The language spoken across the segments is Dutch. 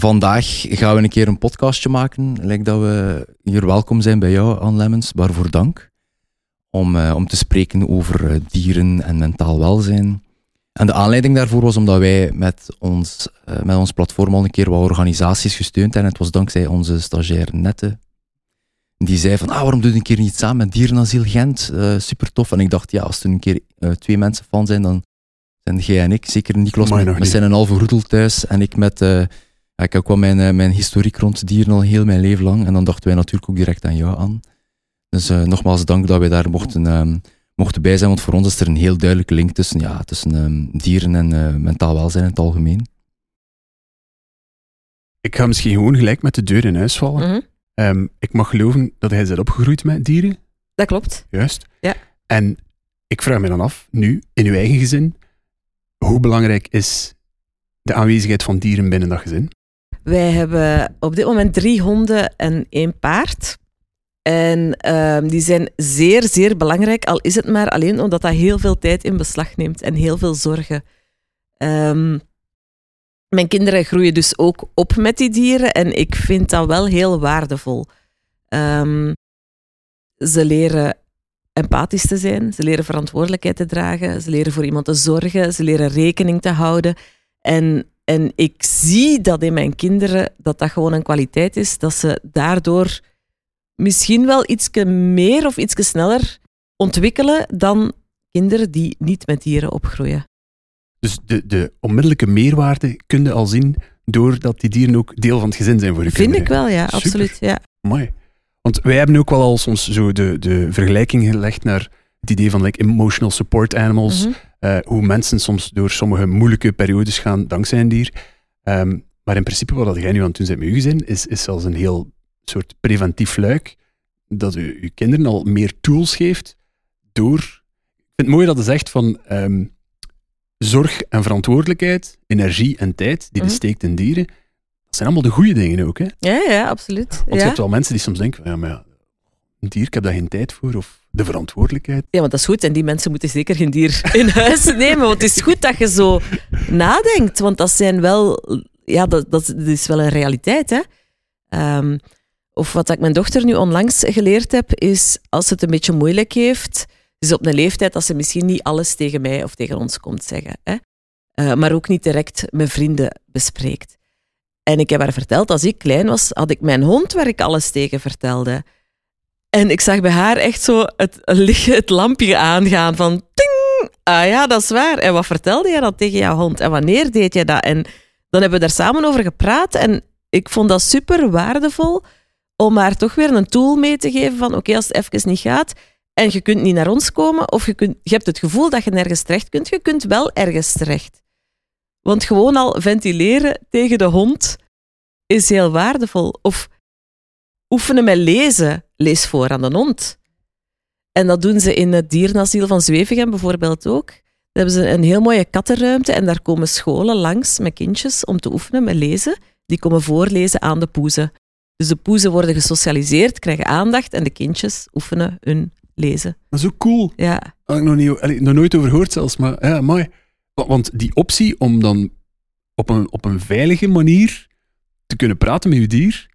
vandaag gaan we een keer een podcastje maken. Lijkt dat we hier welkom zijn bij jou, Anne Lemmens. Waarvoor dank. Om, eh, om te spreken over eh, dieren en mentaal welzijn. En de aanleiding daarvoor was omdat wij met ons, eh, met ons platform al een keer wat organisaties gesteund hebben. En het was dankzij onze stagiair Nette. Die zei van, ah, waarom doe je een keer niet samen met Dierenasiel Gent? Uh, super tof. En ik dacht, ja, als er een keer twee mensen van zijn, dan zijn jij en ik. Zeker Niklas met, met zijn een halve roedel thuis. En ik met ik heb ook wel mijn, eh, mijn historiek rond dieren al heel mijn leven lang. En dan dachten wij natuurlijk ook direct aan jou aan. Dus uh, nogmaals dank dat wij daar mochten, uh, mochten bij zijn. Want voor ons is er een heel duidelijke link tussen, ja, tussen um, dieren en uh, mentaal welzijn in het algemeen. Ik ga misschien gewoon gelijk met de deur in huis vallen. Mm -hmm. um, ik mag geloven dat hij is opgegroeid met dieren. Dat klopt. Juist. Ja. En ik vraag me dan af, nu, in uw eigen gezin, hoe belangrijk is de aanwezigheid van dieren binnen dat gezin? Wij hebben op dit moment drie honden en één paard. En uh, die zijn zeer, zeer belangrijk, al is het maar alleen omdat dat heel veel tijd in beslag neemt en heel veel zorgen. Um, mijn kinderen groeien dus ook op met die dieren en ik vind dat wel heel waardevol. Um, ze leren empathisch te zijn, ze leren verantwoordelijkheid te dragen, ze leren voor iemand te zorgen, ze leren rekening te houden. En en ik zie dat in mijn kinderen, dat dat gewoon een kwaliteit is, dat ze daardoor misschien wel iets meer of iets sneller ontwikkelen dan kinderen die niet met dieren opgroeien. Dus de, de onmiddellijke meerwaarde kun je al zien doordat die dieren ook deel van het gezin zijn voor je Vind ik wel, ja, absoluut. Ja. Mooi. Want wij hebben ook wel al soms zo de, de vergelijking gelegd naar het idee van like, emotional support animals. Mm uh, hoe mensen soms door sommige moeilijke periodes gaan dankzij een dier. Um, maar in principe, wat jij nu aan het doen bent met je gezin, is, is zelfs een heel soort preventief luik, dat u uw kinderen al meer tools geeft door... Ik vind het mooi dat je zegt van um, zorg en verantwoordelijkheid, energie en tijd die -hmm. steekt in dieren, dat zijn allemaal de goede dingen ook. Hè? Ja, ja, absoluut. Want ja. je hebt wel mensen die soms denken, ja, maar ja, een dier, ik heb daar geen tijd voor, of de verantwoordelijkheid. Ja, want dat is goed. En die mensen moeten zeker geen dier in huis nemen. Want het is goed dat je zo nadenkt. Want dat zijn wel... Ja, dat, dat is wel een realiteit, hè. Um, of wat ik mijn dochter nu onlangs geleerd heb, is als het een beetje moeilijk heeft, is op een leeftijd dat ze misschien niet alles tegen mij of tegen ons komt zeggen. Hè? Uh, maar ook niet direct met vrienden bespreekt. En ik heb haar verteld, als ik klein was, had ik mijn hond waar ik alles tegen vertelde. En ik zag bij haar echt zo het, het lampje aangaan van ting, ah ja, dat is waar. En wat vertelde jij dat tegen jouw hond? En wanneer deed je dat? En dan hebben we daar samen over gepraat en ik vond dat super waardevol om haar toch weer een tool mee te geven van oké, als het even niet gaat en je kunt niet naar ons komen of je, kunt, je hebt het gevoel dat je nergens terecht kunt, je kunt wel ergens terecht. Want gewoon al ventileren tegen de hond is heel waardevol. Of oefenen met lezen. Lees voor aan de hond. En dat doen ze in het dierenasiel van Zwevegem bijvoorbeeld ook. Daar hebben ze een heel mooie kattenruimte en daar komen scholen langs met kindjes om te oefenen met lezen. Die komen voorlezen aan de poezen. Dus de poezen worden gesocialiseerd, krijgen aandacht en de kindjes oefenen hun lezen. Dat is ook cool. Ja. Had ik nog, niet, nog nooit over gehoord zelfs, maar ja, mooi. Want die optie om dan op een, op een veilige manier te kunnen praten met je dier,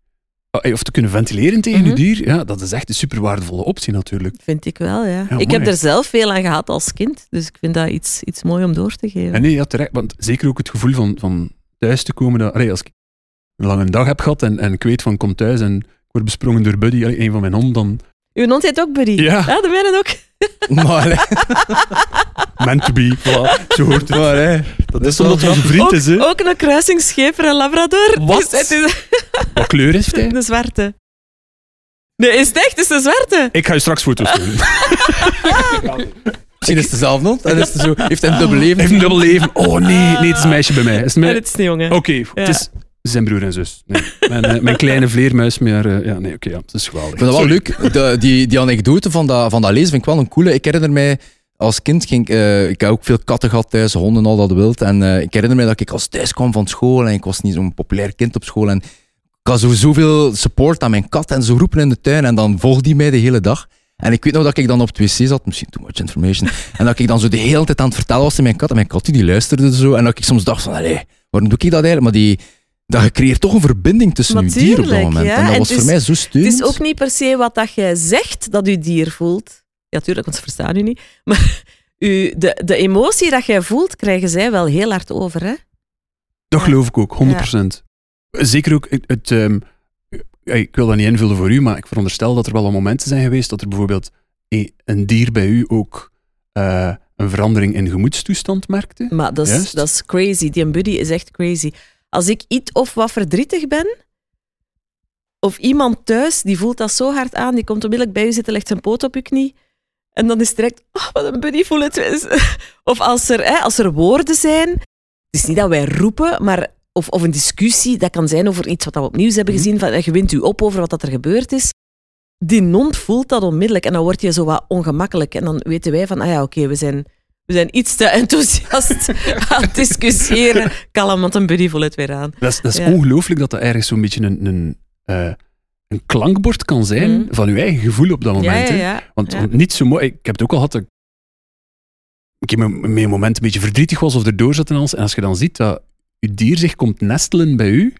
of te kunnen ventileren tegen mm -hmm. je dier, ja, dat is echt een super waardevolle optie natuurlijk. Vind ik wel, ja. ja ik heb er zelf veel aan gehad als kind, dus ik vind dat iets, iets mooi om door te geven. En nee, ja, terecht, want zeker ook het gevoel van, van thuis te komen. Dat, allee, als ik een lange dag heb gehad en, en ik weet van kom thuis en ik word besprongen door Buddy, allee, een van mijn honden, dan... Uw hond heet ook Buddy? Ja. Ja, de mijne ook. Maar, Meant to be. Voilà. Zo hoort het. Maar, hè. Dat is omdat hij een vriend ook, is, hè. Ook een kruisingsscheper en labrador. Wat? Dus het is... Wat kleur heeft hij? De zwarte. Nee, is het echt? Het is de zwarte. Ik ga je straks foto's doen. Misschien is het dezelfde hond. En is het zo, heeft hij een dubbel leven? Heeft een dubbel leven. Oh nee, nee, het is een meisje bij mij. Is het, mij... Nee, het is een jongen. Oké, okay, Ja. het is zijn broer en zus. Nee. Mijn, eh, mijn kleine vleermuis, maar uh, ja, nee, oké, ja, het is geweldig. Ik dat wel leuk. De, die, anekdote van dat, van dat lezen vind ik wel een coole. Ik herinner mij, als kind ging uh, ik heb ook veel katten gehad thuis, honden, al dat wild. En ik herinner mij dat ik als thuis kwam van school en ik was niet zo'n populair kind op school. En ik had zo, zoveel support aan mijn kat en zo roepen in de tuin. En dan volgde die mij de hele dag. En ik weet nog dat ik dan op het wc zat, misschien too much information, en dat ik dan zo de hele tijd aan het vertellen was tegen mijn kat. En mijn kat die luisterde zo. En dat ik soms dacht van, allee, waarom doe ik dat eigenlijk? Maar die, dat je creëert toch een verbinding tussen je dier op dat moment. ja. En dat En was het voor is- mij zo Het steunend. is ook niet per se wat dat jij zegt dat je dier voelt. Ja, tuurlijk, want ze verstaan u niet. Maar u, de, de emotie dat jij voelt, krijgen zij wel heel hard over. Hè? Dat Ja. geloof ik ook, 100%. Zeker ook het. het, ehm, ik wil dat niet invullen voor u, maar ik veronderstel dat er wel al momenten zijn geweest dat er bijvoorbeeld een dier bij u ook eh, een verandering in gemoedstoestand merkte. Maar dat is, dat is crazy. Die buddy is echt crazy. Als ik iets of wat verdrietig ben, of iemand thuis, die voelt dat zo hard aan, die komt onmiddellijk bij je zitten, legt zijn poot op je knie, en dan is het direct, oh, wat een buddy, voel het. Of als er, hè, als er woorden zijn, het is niet dat wij roepen, maar, of, of een discussie, dat kan zijn over iets wat we op nieuws hebben Mhm. gezien, van, je wint u op over wat dat er gebeurd is. Die hond voelt dat onmiddellijk en dan word je zo wat ongemakkelijk. En dan weten wij van, ah ja, oké, we zijn we zijn iets te enthousiast aan het discussiëren. Kalm, want een buddy voelt het weer aan. Dat is, dat is Ja. ongelooflijk dat dat ergens zo'n beetje een, een, eh, een klankbord kan zijn Mhm. van uw eigen gevoel op dat moment. ja. Want, niet zo mooi. Ik heb het ook al gehad dat ik met met een moment een beetje verdrietig was of erdoor zat en alles. En als je dan ziet dat je dier zich komt nestelen bij u,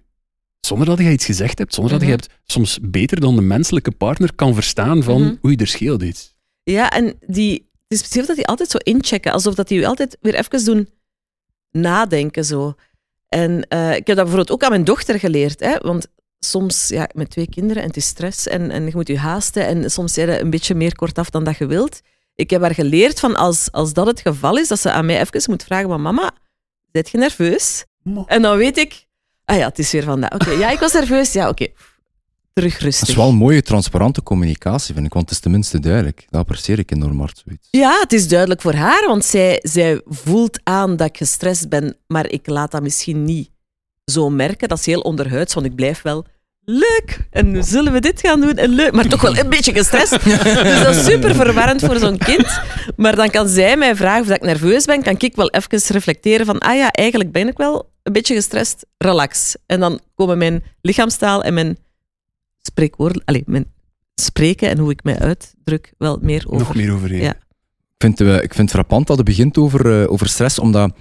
zonder dat je iets gezegd hebt, zonder Mhm. dat je het soms beter dan de menselijke partner kan verstaan van Mhm. oei, er scheelt iets. Ja, en die, is precies dat die altijd zo inchecken, alsof dat die u altijd weer even doen nadenken. Zo. En eh, ik heb dat bijvoorbeeld ook aan mijn dochter geleerd, hè, want soms, ja, met twee kinderen en het is stress en, en je moet je haasten en soms zijn je een beetje meer kortaf dan dat je wilt. Ik heb haar geleerd van als, als dat het geval is, dat ze aan mij even moet vragen, maar mama, zit je nerveus? En dan weet ik, ah ja, het is weer vandaag. Oké, ja, ik was nerveus. Ja, oké. Terug rustig. Dat is wel een mooie, transparante communicatie, vind ik, want het is tenminste duidelijk. Dat apprecieer ik enorm hard, zoiets. Ja, het is duidelijk voor haar, want zij, zij voelt aan dat ik gestrest ben, maar ik laat dat misschien niet zo merken. Dat is heel onderhuids, want ik blijf wel leuk. En zullen we dit gaan doen? En leuk, maar toch wel een beetje gestrest. Dus dat is super verwarrend voor zo'n kind. Maar dan kan zij mij vragen of dat ik nerveus ben, kan ik wel even reflecteren van, ah ja, eigenlijk ben ik wel een beetje gestrest. Relax. En dan komen mijn lichaamstaal en mijn spreekwoorden, allez, mijn spreken en hoe ik mij uitdruk wel meer over. Nog meer over Ja. Ik vind, eh, ik vind het frappant dat het begint over, eh, over stress, omdat,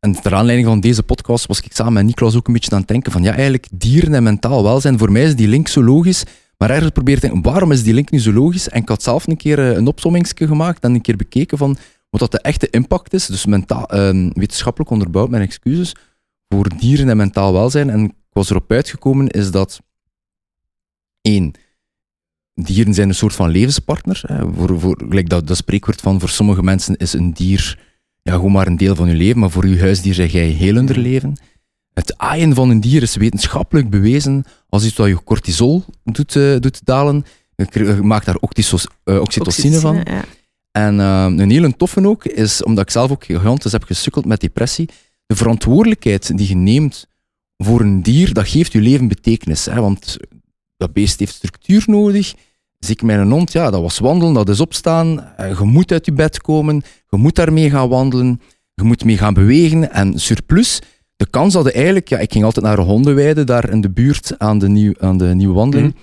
en ter aanleiding van deze podcast was ik samen met Niklaus ook een beetje aan het denken van, ja, eigenlijk dieren en mentaal welzijn, voor mij is die link zo logisch, maar ergens probeer te denken, waarom is die link nu zo logisch? En ik had zelf een keer eh, een opzommingsje gemaakt en een keer bekeken van wat dat de echte impact is, dus mentaal, eh, wetenschappelijk onderbouwd, mijn excuses, voor dieren en mentaal welzijn. En ik was erop uitgekomen is dat, één, dieren zijn een soort van levenspartner. Hè. Voor, voor, gelijk dat, dat spreekwoord van voor sommige mensen is een dier ja, gewoon maar een deel van je leven, maar voor je huisdier zeg jij heel hun leven. Het aaien van een dier is wetenschappelijk bewezen als iets dat je cortisol doet, eh, doet dalen. Je maakt daar octisos- eh, oxytocine van. Ja. En eh, een hele toffe ook is, omdat ik zelf ook gigantisch heb gesukkeld met depressie, de verantwoordelijkheid die je neemt voor een dier, dat geeft je leven betekenis. Hè? Want dat beest heeft structuur nodig. Zeker met een hond, ja, dat was wandelen, dat is opstaan. Eh, Je moet uit je bed komen, je moet daarmee gaan wandelen, je moet mee gaan bewegen. En surplus, de kans dat je eigenlijk... Ja, ik ging altijd naar een hondenweide daar in de buurt aan de, nieuw, aan de nieuwe wandeling.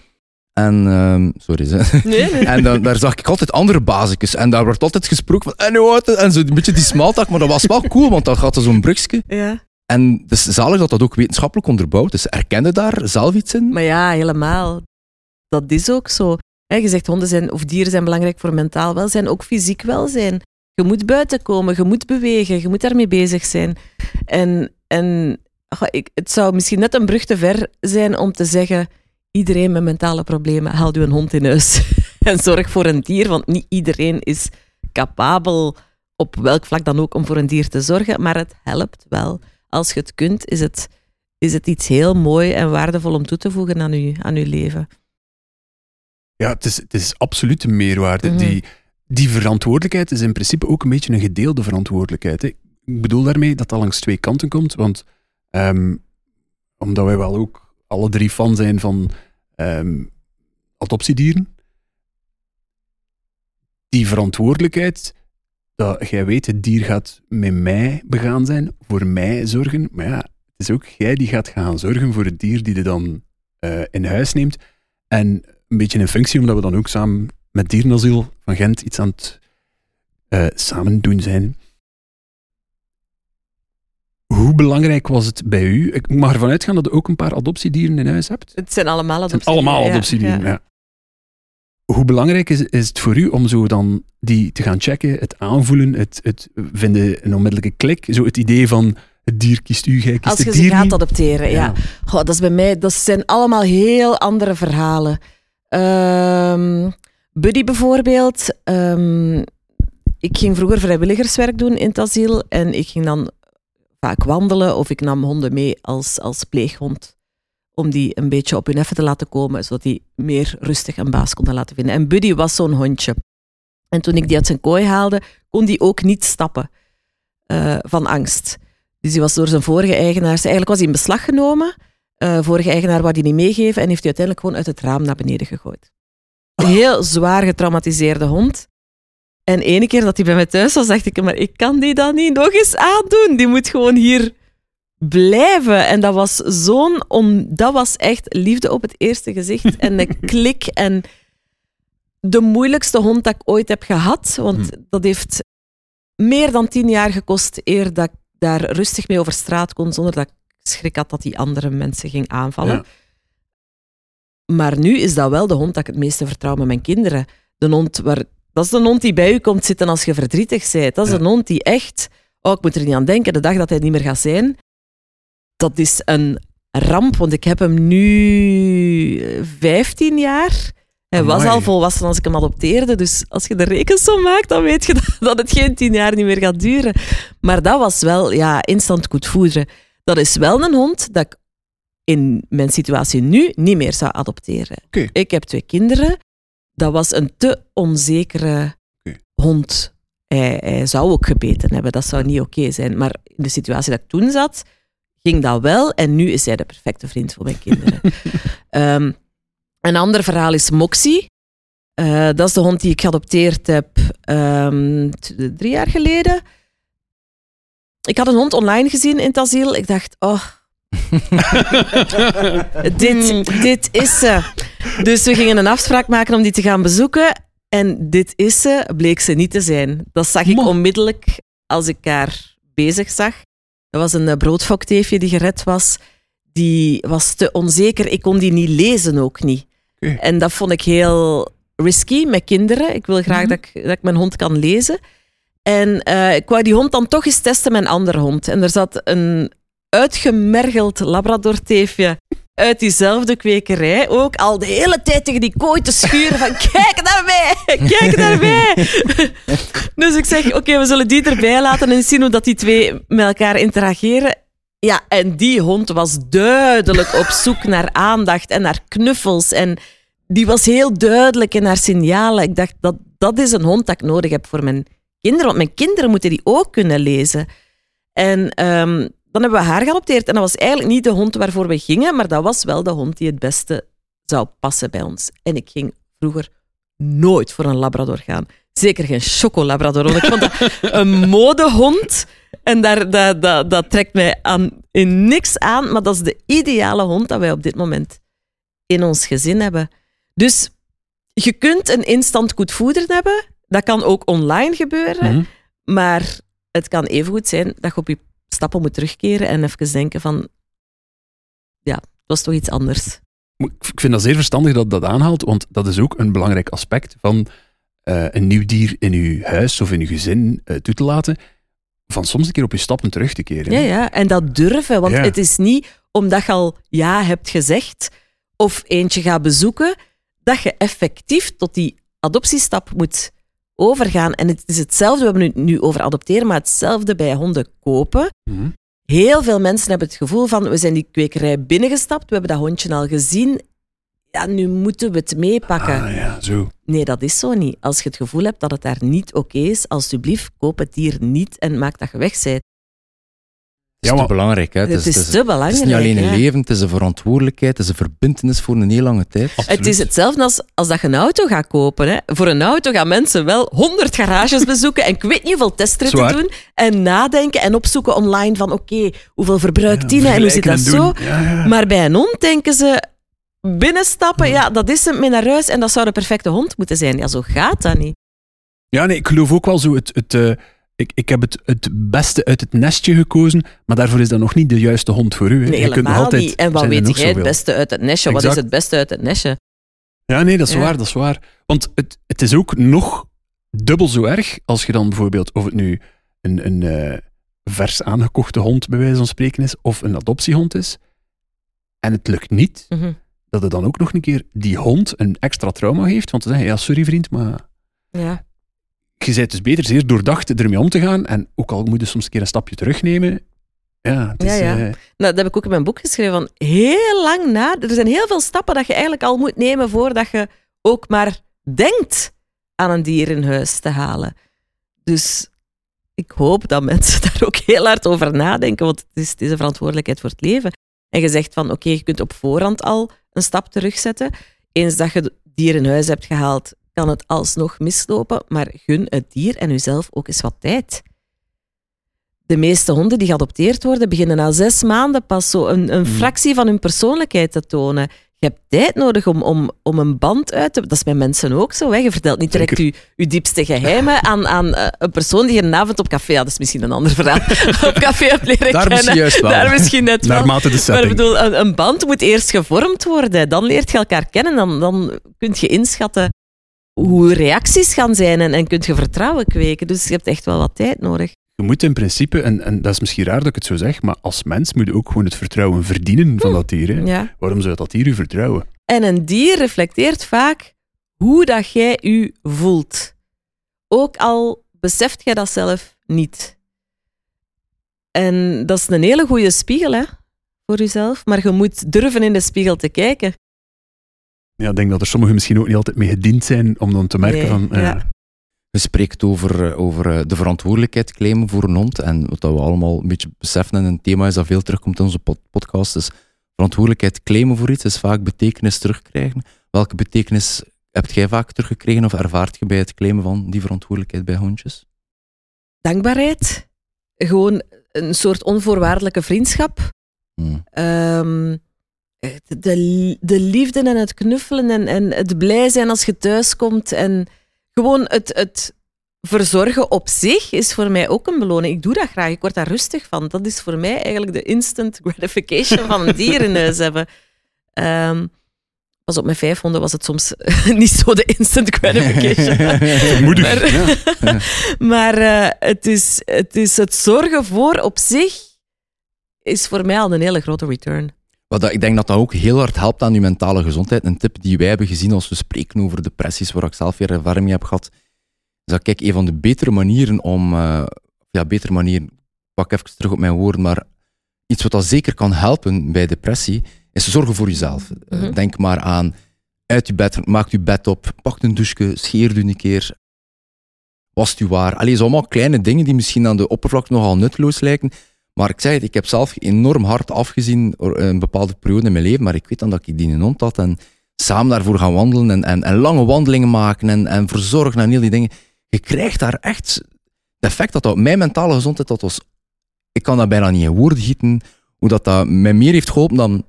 En, ehm, sorry, ze. Nee, nee. En dan, daar zag ik altijd andere bazikjes. En daar werd altijd gesproken van, en hoe oud is-" En zo een beetje die smalltalk, maar dat was wel cool, want dan gaat er zo'n brugje. Ja. En is zalig dat dat ook wetenschappelijk onderbouwd is. Erkende daar zelf iets in? Maar ja, helemaal. Dat is ook zo. Je zegt honden zijn, of dieren zijn belangrijk voor mentaal welzijn, ook fysiek welzijn. Je moet buiten komen, je moet bewegen, je moet daarmee bezig zijn. En, en goh, ik, het zou misschien net een brug te ver zijn om te zeggen, iedereen met mentale problemen, haal u een hond in huis. en zorg voor een dier, want niet iedereen is capabel op welk vlak dan ook om voor een dier te zorgen, maar het helpt wel. Als je het kunt, is het, is het iets heel mooi en waardevol om toe te voegen aan je, aan uw leven. Ja, het is, het is absoluut een meerwaarde. Mhm. Die, die verantwoordelijkheid is in principe ook een beetje een gedeelde verantwoordelijkheid. Hè. Ik bedoel daarmee dat dat langs twee kanten komt, want ehm, omdat wij wel ook alle drie fan zijn van ehm, adoptiedieren, die verantwoordelijkheid, dat jij weet, het dier gaat met mij begaan zijn, voor mij zorgen, maar ja, het is ook jij die gaat gaan zorgen voor het dier die je dan eh, in huis neemt. En een beetje in functie, omdat we dan ook samen met Dierenasiel van Gent iets aan het eh, samen doen zijn. Hoe belangrijk was het bij u? Ik mag ervan uitgaan dat u ook een paar adoptiedieren in huis hebt. Het zijn allemaal Het zijn adoptiedieren. allemaal adoptiedieren, ja. ja. Hoe belangrijk is, is het voor u om zo dan die te gaan checken, het aanvoelen, het, het vinden een onmiddellijke klik, zo het idee van het dier kiest u, jij kiest Als je het ze gaat niet? adopteren, ja. Goh, dat is bij mij, dat zijn allemaal heel andere verhalen. Ehm, Buddy bijvoorbeeld. ehm, ik ging vroeger vrijwilligerswerk doen in het asiel en ik ging dan vaak wandelen of ik nam honden mee als, als pleeghond. Om die een beetje op hun effe te laten komen, zodat die meer rustig een baas konden laten vinden. En Buddy was zo'n hondje. En toen ik die uit zijn kooi haalde, kon die ook niet stappen eh, van angst. Dus die was door zijn vorige eigenaars, eigenlijk was hij in beslag genomen. Eh, vorige eigenaar wou die niet meegeven en heeft hij uiteindelijk gewoon uit het raam naar beneden gegooid. Een heel zwaar getraumatiseerde hond. En ene keer dat hij bij mij thuis was, dacht ik, maar ik kan die dan niet nog eens aandoen. Die moet gewoon hier blijven. En dat was zo'n... On... Dat was echt liefde op het eerste gezicht. En een klik. En de moeilijkste hond dat ik ooit heb gehad. Want dat heeft meer dan tien jaar gekost eer dat ik daar rustig mee over straat kon, zonder dat ik schrik had dat die andere mensen ging aanvallen. Ja. Maar nu is dat wel de hond dat ik het meeste vertrouw met mijn kinderen. De hond waar, dat is de hond die bij u komt zitten als je verdrietig bent. Dat is Ja. een hond die echt... Oh, ik moet er niet aan denken, de dag dat hij niet meer gaat zijn. Dat is een ramp, want ik heb hem nu eh, 15 jaar. Hij was al volwassen als ik hem adopteerde. Dus als je de rekensom maakt, dan weet je dat, het geen tien jaar niet meer gaat duren. Maar dat was wel ja, instant goed voederen. Dat is wel een hond dat ik in mijn situatie nu niet meer zou adopteren. Ik heb twee kinderen. Dat was een te onzekere hond. Hij, hij zou ook gebeten hebben. Dat zou niet oké zijn. Maar in de situatie dat ik toen zat, ging dat wel. En nu is hij de perfecte vriend voor mijn kinderen. Ehm, een ander verhaal is Moxie. Eh, dat is de hond die ik geadopteerd heb ehm, drie jaar geleden. Ik had een hond online gezien in het asiel. Ik dacht, oh, dit, dit is ze. Dus we gingen een afspraak maken om die te gaan bezoeken. En dit is ze, bleek ze niet te zijn. Dat zag ik onmiddellijk als ik haar bezig zag. Dat was een eh, broodfokteefje die gered was. Die was te onzeker. Ik kon die niet lezen ook niet. En dat vond ik heel risky met kinderen. Ik wil graag Mhm. dat, ik, dat ik mijn hond kan lezen. En eh, ik wou die hond dan toch eens testen met een andere hond. En er zat een uitgemergeld labradorteefje uit diezelfde kwekerij ook al de hele tijd tegen die kooi te schuren van kijk naar mij, kijk naar mij. dus ik zeg, oké, we zullen die erbij laten en zien hoe dat die twee met elkaar interageren. Ja, en die hond was duidelijk op zoek naar aandacht en naar knuffels. En die was heel duidelijk in haar signalen. Ik dacht, dat, dat is een hond dat ik nodig heb voor mijn kinderen. Want mijn kinderen moeten die ook kunnen lezen. En ehm, dan hebben we haar geadopteerd. En dat was eigenlijk niet de hond waarvoor we gingen, maar dat was wel de hond die het beste zou passen bij ons. En ik ging vroeger nooit voor een labrador gaan. Zeker geen chocolabrador, want ik vond dat een modehond. En daar, dat, dat, dat trekt mij aan, in niks aan, maar dat is de ideale hond dat wij op dit moment in ons gezin hebben. Dus je kunt een instant goed voeder hebben. Dat kan ook online gebeuren. Mhm. Maar het kan evengoed zijn dat je op je stappen moet terugkeren en even denken van... Ja, het was toch iets anders. Ik vind dat zeer verstandig dat dat aanhaalt, want dat is ook een belangrijk aspect van eh, een nieuw dier in uw huis of in uw gezin eh, toe te laten. Van soms een keer op je stappen terug te keren. Ja, ja, en dat durven. Want Ja. het is niet omdat je al ja hebt gezegd of eentje gaat bezoeken, dat je effectief tot die adoptiestap moet overgaan. En het is hetzelfde, we hebben het nu over adopteren, maar hetzelfde bij honden kopen. Mhm. Heel veel mensen hebben het gevoel van, we zijn die kwekerij binnengestapt, we hebben dat hondje al gezien, ja, nu moeten we het meepakken. Ah ja, zo. Nee, dat is zo niet. Als je het gevoel hebt dat het daar niet oké is, alsjeblieft, koop het dier niet en maak dat je weg bent. Het is Ja, te belangrijk. Hè? Het is, het te het belangrijk. is niet alleen een ja. leven, het is een verantwoordelijkheid, het is een verbindenis voor een heel lange tijd. Absoluut. Het is hetzelfde als, als dat je een auto gaat kopen. Hè. Voor een auto gaan mensen wel honderd garages bezoeken en ik weet niet hoeveel testritten doen en nadenken en opzoeken online van oké, hoeveel verbruikt die nou en hoe zit dat zo? Maar bij een hond denken ze binnenstappen, ja, dat is hem mee naar huis en dat zou de perfecte hond moeten zijn. Ja, zo gaat dat niet. Ja, nee, ik geloof ook wel zo het, het, eh, ik, ik heb het, het beste uit het nestje gekozen, maar daarvoor is dat nog niet de juiste hond voor u. Hè. Nee, je kunt nog altijd, niet. En wat weet jij het beste uit het nestje? Wat is het beste uit het nestje? Ja, nee, dat is Ja. waar, dat is waar. Want het, het is ook nog dubbel zo erg als je dan bijvoorbeeld, of het nu een, een eh, vers aangekochte hond bij wijze van spreken is, of een adoptiehond is, en het lukt niet, Mhm. dat het dan ook nog een keer die hond een extra trauma heeft, want dan zeg je, ja, sorry vriend, maar Ja. Je bent dus beter zeer doordacht ermee om te gaan, en ook al moet je soms een keer een stapje terugnemen, ja, het is... Ja, ja. eh, Nou, dat heb ik ook in mijn boek geschreven. Van heel lang na. Er zijn heel veel stappen dat je eigenlijk al moet nemen voordat je ook maar denkt aan een dier in huis te halen. Dus ik hoop dat mensen daar ook heel hard over nadenken, want het is, het is een verantwoordelijkheid voor het leven. En je zegt van, oké, je kunt op voorhand al een stap terugzetten. Eens dat je het dier in huis hebt gehaald, kan het alsnog mislopen, maar gun het dier en jezelf ook eens wat tijd de meeste honden die geadopteerd worden, beginnen na zes maanden pas zo een, een fractie van hun persoonlijkheid te tonen. Je hebt tijd nodig om, om, om een band uit te... Dat is bij mensen ook zo. Hè. Je vertelt niet direct je, je diepste geheimen aan, aan eh, een persoon die je een avond op café... Ja, dat is misschien een ander verhaal. op café hebt leren Daar kennen. misschien juist wel. Daar misschien net wel. naarmate de Maar ik bedoel, een, een band moet eerst gevormd worden. Dan leert je elkaar kennen. Dan, dan kun je inschatten hoe reacties gaan zijn en, en kun je vertrouwen kweken. Dus je hebt echt wel wat tijd nodig. Je moet in principe, en, en dat is misschien raar dat ik het zo zeg, maar als mens moet je ook gewoon het vertrouwen verdienen van dat dier. Hè. Ja. Waarom zou dat dier u vertrouwen? En een dier reflecteert vaak hoe dat jij je voelt. Ook al beseft jij dat zelf niet. En dat is een hele goede spiegel hè, voor jezelf. Maar je moet durven in de spiegel te kijken. Ja, ik denk dat er sommigen misschien ook niet altijd mee gediend zijn om dan te merken Nee, van... eh, ja. Je spreekt over, eh, over eh, de verantwoordelijkheid claimen voor een hond. En wat dat we allemaal een beetje beseffen, en een thema is dat veel terugkomt in onze pod- podcast, is verantwoordelijkheid claimen voor iets, is vaak betekenis terugkrijgen. Welke betekenis hebt jij vaak teruggekregen of ervaart je bij het claimen van die verantwoordelijkheid bij hondjes? Dankbaarheid. Gewoon een soort onvoorwaardelijke vriendschap. Hmm. Ehm, de, de liefde en het knuffelen en, en het blij zijn als je thuiskomt. En gewoon het, het verzorgen op zich is voor mij ook een beloning. Ik doe dat graag, ik word daar rustig van. Dat is voor mij eigenlijk de instant gratification van een dier in huis hebben. Ehm, pas op, met vijf honden was het soms niet zo de instant gratification. moedig. Maar- ja. maar eh, het, is, het is het zorgen voor op zich is voor mij al een hele grote return. Wat dat, ik denk dat dat ook heel hard helpt aan je mentale gezondheid. Een tip die wij hebben gezien als we spreken over depressies, waar ik zelf weer ervaring mee heb gehad, is dat kijk, een van de betere manieren om, eh, ja, betere manieren, ik pak even terug op mijn woorden, maar iets wat dat zeker kan helpen bij depressie, is zorgen voor jezelf. Eh, Mhm. Denk maar aan, uit je bed, maak je bed op, pak een douche, scheer je een keer, was je waar. Allee, zo allemaal kleine dingen die misschien aan de oppervlakte nogal nutteloos lijken, maar ik zeg het, ik heb zelf enorm hard afgezien door een bepaalde periode in mijn leven, maar ik weet dan dat ik die een hond had en samen daarvoor gaan wandelen en, en, en lange wandelingen maken en, en verzorgen en heel die dingen. Je krijgt daar echt het effect dat dat mijn mentale gezondheid, dat was, ik kan dat bijna niet in woorden gieten, hoe dat, dat mij meer heeft geholpen dan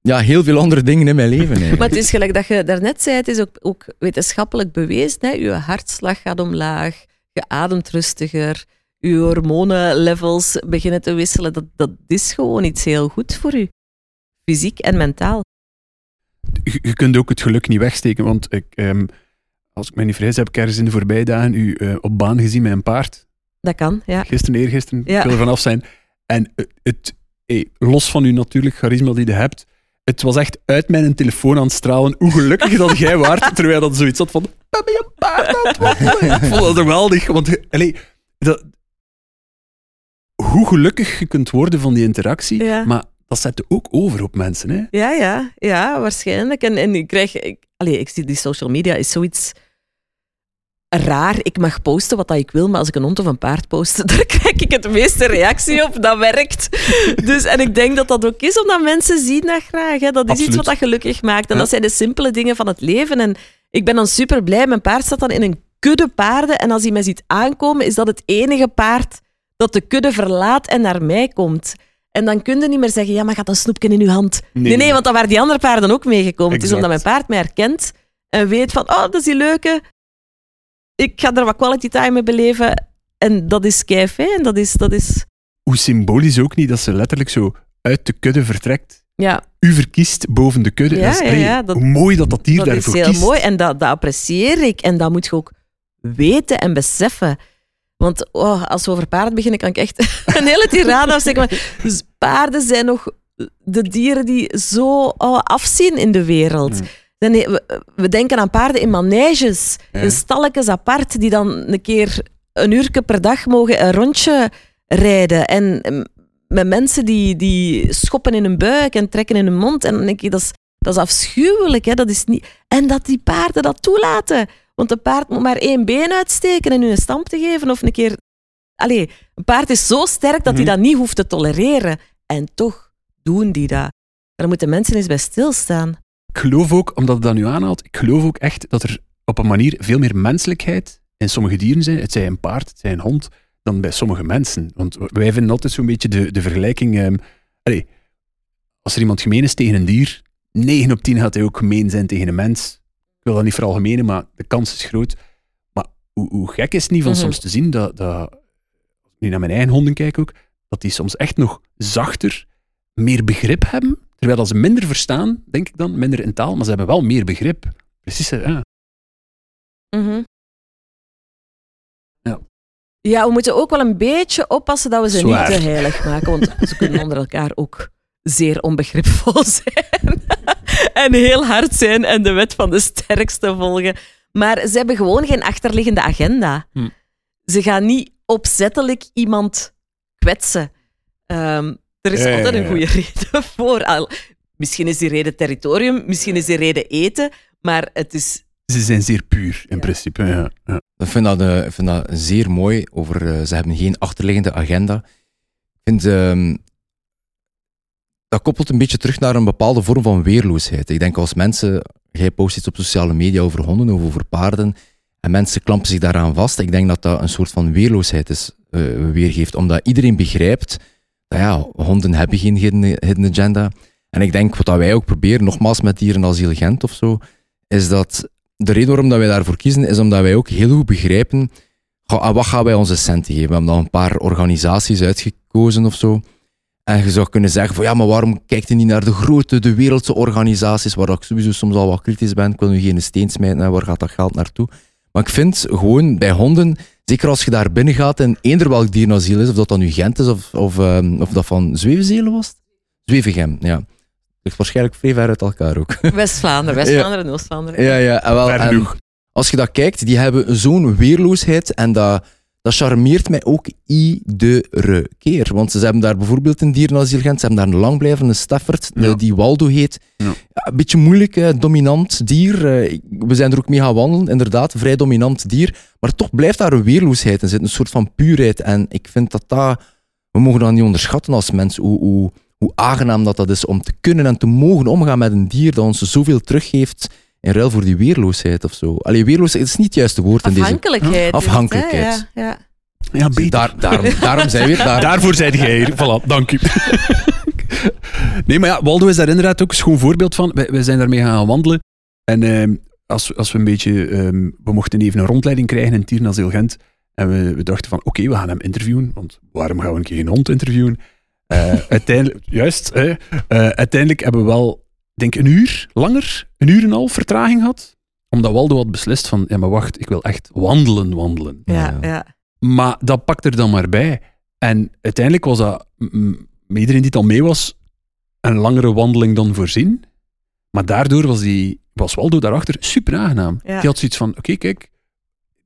ja, heel veel andere dingen in mijn leven. Maar het is gelijk dat je daarnet zei, het is ook, ook wetenschappelijk bewezen. Hè? Je hartslag gaat omlaag, je ademt rustiger, je hormonenlevels beginnen te wisselen. Dat, dat is gewoon iets heel goed voor je. Fysiek en mentaal. je, je kunt ook het geluk niet wegsteken, want ik, ehm, als ik me niet vrees, heb ik ergens in de voorbije dagen u eh, op baan gezien met een paard. Dat kan, ja. Gisteren, eergisteren, Ja. ik wil er vanaf zijn. En het, het hey, los van u natuurlijk charisma die je hebt, het was echt uit mijn telefoon aan het stralen hoe gelukkig dat jij waart, terwijl dat zoiets had van, ben je een paard aan het? Ik vond dat geweldig, want allee, dat, hoe gelukkig je kunt worden van die interactie, Ja. maar dat zet ook over op mensen. Hè? Ja, ja, ja, waarschijnlijk. En, en ik krijg... Ik, allee, ik zie die social media is zoiets raar. Ik mag posten wat dat ik wil, maar als ik een hond of een paard post, daar krijg ik het meeste reactie op. Dat werkt. Dus, en ik denk dat dat ook is, omdat mensen zien dat graag. Hè. Dat is iets wat dat gelukkig maakt. En Ja. dat zijn de simpele dingen van het leven. En ik ben dan super blij. Mijn paard staat dan in een kudde paarden. En als hij mij ziet aankomen, is dat het enige paard dat de kudde verlaat en naar mij komt. En dan kun je niet meer zeggen, ja, maar gaat een snoepje in uw hand. Nee, nee, want dan waren die andere paarden ook meegekomen. Het is omdat mijn paard mij herkent en weet van, oh, dat is die leuke. Ik ga er wat quality time mee beleven. En dat is kei fijn. Dat is, dat is, Hoe symbolisch ook niet dat ze letterlijk zo uit de kudde vertrekt. ja, U verkiest boven de kudde. Ja, Dat is- ja, ja, dat- hoe mooi dat dat dier dat is daarvoor heel kiest. mooi. En dat, dat apprecieer ik. En dat moet je ook weten en beseffen. Want oh, als we over paarden beginnen, kan ik echt een hele tirade. Maar dus paarden zijn nog de dieren die zo oh, afzien in de wereld. Dan, we, we denken aan paarden in maneges, Ja. in stalletjes apart, die dan een keer een uur per dag mogen een rondje rijden. En mm, met mensen die, die schoppen in hun buik en trekken in hun mond. En dan denk ik, dat is, dat is afschuwelijk. Hè? Dat is niet... En dat die paarden dat toelaten. Want een paard moet maar één been uitsteken en u een stamp te geven of een keer... Allee, een paard is zo sterk dat hij Mhm. dat niet hoeft te tolereren. En toch doen die dat. Daar moeten mensen eens bij stilstaan. Ik geloof ook, omdat het dat nu aanhaalt, ik geloof ook echt dat er op een manier veel meer menselijkheid in sommige dieren zijn. Het zij een paard, het zij een hond, dan bij sommige mensen. Want wij vinden altijd zo'n beetje de, de vergelijking... ehm, allee, als er iemand gemeen is tegen een dier, 9 op 10 gaat hij ook gemeen zijn tegen een mens. Ik wil dat niet veralgemenen, maar de kans is groot. Maar hoe, hoe gek is het niet van Mhm. soms te zien dat, dat, nu naar mijn eigen honden kijk ook, dat die soms echt nog zachter, meer begrip hebben. Terwijl dat ze minder verstaan, denk ik dan, minder in taal, maar ze hebben wel meer begrip. Precies, ja. Mhm. Ja. Ja, we moeten ook wel een beetje oppassen dat we ze Zwaar. niet te heilig maken, want ze kunnen onder elkaar ook zeer onbegripvol zijn. en heel hard zijn en de wet van de sterkste volgen. Maar ze hebben gewoon geen achterliggende agenda. Hm. Ze gaan niet opzettelijk iemand kwetsen. Ehm, er is Ja, ja, altijd ja, een goede reden voor. Al, misschien is die reden territorium, misschien is die reden eten, maar het is Ze zijn zeer puur, in Ja. principe. Ja. Ja. Ik vind dat, eh, ik vind dat zeer mooi. Over, eh, ze hebben geen achterliggende agenda. Ik vind, ehm, dat koppelt een beetje terug naar een bepaalde vorm van weerloosheid. Ik denk als mensen, jij post iets op sociale media over honden of over paarden, en mensen klampen zich daaraan vast. Ik denk dat dat een soort van weerloosheid is, eh, weergeeft. Omdat iedereen begrijpt dat ja, honden hebben geen hidden, agenda. En ik denk wat dat wij ook proberen, nogmaals met Dieren als Gent of zo, is dat de reden waarom dat wij daarvoor kiezen, is omdat wij ook heel goed begrijpen aan wat gaan wij onze centen geven. We hebben dan een paar organisaties uitgekozen of zo. En je zou kunnen zeggen van ja, maar waarom kijkt je niet naar de grote, de wereldse organisaties, waar ik sowieso soms al wat kritisch ben. Ik wil nu geen steen smijten, waar gaat dat geld naartoe? Maar ik vind gewoon bij honden, zeker als je daar binnen gaat en eender welk dierenasiel is, of dat dan nu Gent is of, of, ehm, of dat van Zwevenzelen was? Zwevegem, ja. Ligt waarschijnlijk vrij ver uit elkaar ook. West-Vlaanderen, West-Vlaanderen en Oost-Vlaanderen. Ja, ja. En wel, en als je dat kijkt, die hebben zo'n weerloosheid en dat, dat charmeert mij ook iedere keer. Want ze hebben daar bijvoorbeeld een dierenasiel Gent, ze hebben daar een langblijvende Stafford, Ja. die Waldo heet. Ja. Een beetje moeilijk, dominant dier. Eh, We zijn er ook mee gaan wandelen, inderdaad, vrij dominant dier. Maar toch blijft daar een weerloosheid in zitten, een soort van puurheid. En ik vind dat dat... We mogen dat niet onderschatten als mensen, hoe, hoe, hoe aangenaam dat, dat is om te kunnen en te mogen omgaan met een dier dat ons zoveel teruggeeft in ruil voor die weerloosheid of zo. Allee, weerloosheid is niet het juiste woord in deze... Afhankelijkheid. Afhankelijkheid. het? Ja, ja. Ja, beter. Daar, daarom, daarom zijn we weer daar. Daarvoor zijn jij hier. Voilà, dank u. nee, maar ja, Waldo is daar inderdaad ook een schoon voorbeeld van. Wij, wij zijn daarmee gaan wandelen. En ehm, als, als we een beetje... ehm, we mochten even een rondleiding krijgen in Tierenasiel Gent. En we, we dachten van, oké, we gaan hem interviewen. Want waarom gaan we een keer een hond interviewen? Eh, uiteindelijk... Juist. hè, eh, uiteindelijk hebben we wel, denk een uur langer, een uur en een half vertraging gehad. Omdat Waldo had beslist van, ja, maar wacht, ik wil echt wandelen, wandelen. Ja, Ja. ja. Maar dat pakt er dan maar bij. En uiteindelijk was dat, met iedereen die het al mee was, een langere wandeling dan voorzien. Maar daardoor was, die, was Waldo daarachter super aangenaam. Ja. Die had zoiets van, oké, kijk,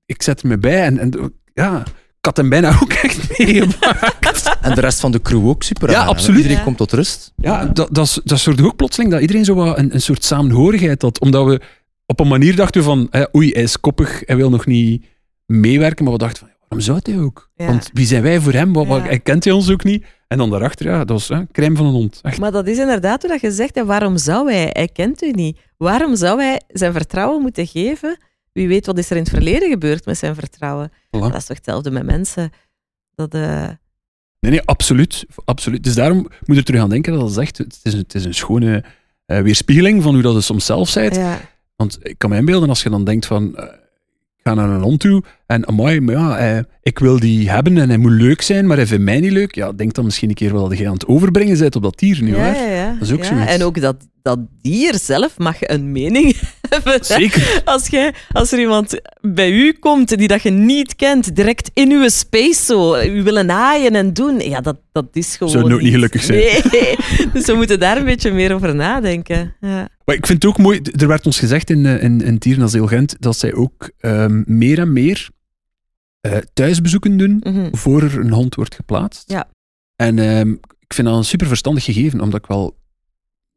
ik zet me bij. En, en ja, ik had hem bijna ook echt meegemaakt. En de rest van de crew ook super. Ja, aan, hè. absoluut. Iedereen Ja. komt tot rust. Ja, dat, dat, is- dat zorgde ook plotseling dat iedereen zo wat een, een soort samenhorigheid had. Omdat we op een manier dachten van, hè, oei, hij is koppig, hij wil nog niet meewerken. Maar we dachten van, waarom zou hij ook? Ja. Want wie zijn wij voor hem? Wat, wat- Ja. hij kent hij ons ook niet. En dan daarachter, ja, dat was hè, crème van een hond. Echt. Maar dat is inderdaad hoe dat je zegt. En waarom zou hij? Hij kent u niet. Waarom zou hij zijn vertrouwen moeten geven? Wie weet wat is er in het verleden gebeurd met zijn vertrouwen. Voilà. Dat is toch hetzelfde met mensen. Dat, eh, Nee, nee, absoluut. absoluut. Dus daarom moet je er terug aan denken dat zegt, het is, het is een schone eh, weerspiegeling van hoe dat je soms zelf zijt. ja. Want ik kan me inbeelden als je dan denkt van, eh, ga naar een hond toe en amai, maar ja, eh, ik wil die hebben en hij moet leuk zijn, maar hij vindt mij niet leuk. Ja, denk dan misschien een keer wel dat je aan het overbrengen bent op dat dier, niet ja, ja, ja. Dat is ook ja. zoiets. En ook dat, dat dier zelf mag een mening hebben. Zeker. Als, jij, als er iemand bij u komt die dat je niet kent, direct in uw space zo, u willen naaien en doen, ja, dat, dat is gewoon Zou nooit niet gelukkig zijn. Nee, dus we moeten daar een beetje meer over nadenken. Ja. Maar ik vind het ook mooi, er werd ons gezegd in, eh, in, in Dierenasiel Gent dat zij ook ehm, meer en meer eh, thuisbezoeken doen Mhm. voor er een hond wordt geplaatst. Ja. En ehm, ik vind dat een super verstandig gegeven, omdat ik wel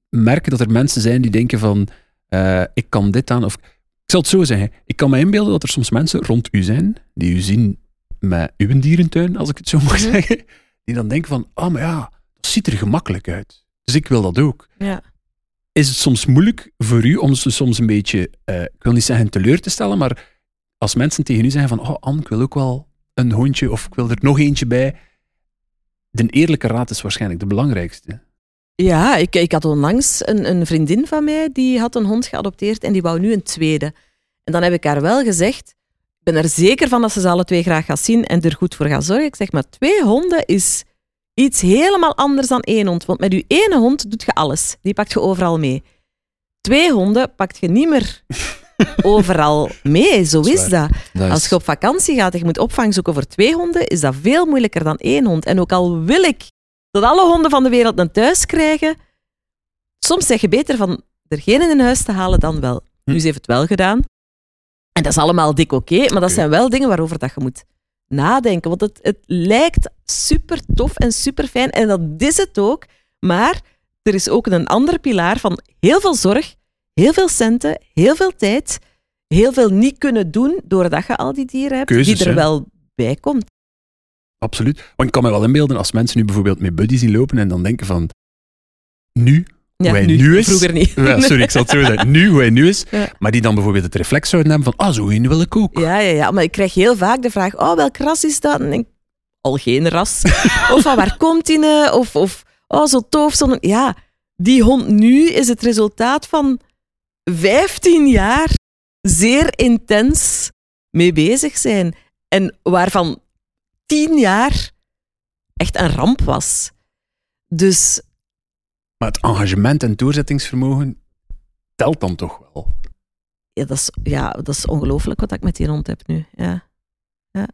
merk dat er mensen zijn die denken van, eh, ik kan dit aan, of ik zal het zo zeggen, ik kan me inbeelden dat er soms mensen rond u zijn, die u zien met uw dierentuin, als ik het zo mag Mhm. zeggen, die dan denken van, ah, maar ja, dat ziet er gemakkelijk uit. Dus ik wil dat ook. Ja. Is het soms moeilijk voor u om ze soms een beetje, eh, ik wil niet zeggen teleur te stellen, maar als mensen tegen u zeggen van, oh Anne, ik wil ook wel een hondje, of ik wil er nog eentje bij, de eerlijke raad is waarschijnlijk de belangrijkste. Ja, ik, ik had onlangs een, een vriendin van mij die had een hond geadopteerd en die wou nu een tweede. En dan heb ik haar wel gezegd, ik ben er zeker van dat ze ze alle twee graag gaat zien en er goed voor gaat zorgen. Ik zeg, maar twee honden is iets helemaal anders dan één hond. Want met je ene hond doet je alles. Die pakt je overal mee. Twee honden pakt je niet meer overal mee. Zo Dat is is dat. Als je op vakantie gaat en je moet opvang zoeken voor twee honden, is dat veel moeilijker dan één hond. En ook al wil ik dat alle honden van de wereld een thuis krijgen, soms zeg je beter van er geen in huis te halen dan wel. Hm. Nu, ze heeft het wel gedaan. En dat is allemaal dik oké, maar dat zijn wel dingen waarover dat je moet nadenken. Want het, het lijkt super tof en super fijn, en dat is het ook. Maar er is ook een ander pilaar van heel veel zorg, heel veel centen, heel veel tijd, heel veel niet kunnen doen doordat je al die dieren hebt, Keuzes, die er hè? wel bij komt. Absoluut. Want ik kan me wel inbeelden als mensen nu bijvoorbeeld met buddy zien lopen en dan denken van, nu, Ja, Hoe hij nu is? Vroeger niet. Ja, sorry, ik zal het zo zeggen, nu hoe hij nu is, Ja. maar die dan bijvoorbeeld het reflex zouden hebben van, ah, zo een wil ik ook. Ja, ja, ja, maar ik krijg heel vaak de vraag: oh, welk ras is dat? En ik denk, al geen ras. of van waar komt die? nou? Of, of oh, zo tof. Zo ja, die hond nu is het resultaat van 15 jaar zeer intens mee bezig zijn. En waarvan 10 jaar echt een ramp was. Dus Maar het engagement en doorzettingsvermogen telt dan toch wel. ja, dat is, ja, dat is ongelooflijk wat ik met die hond heb nu. Ja. Ik,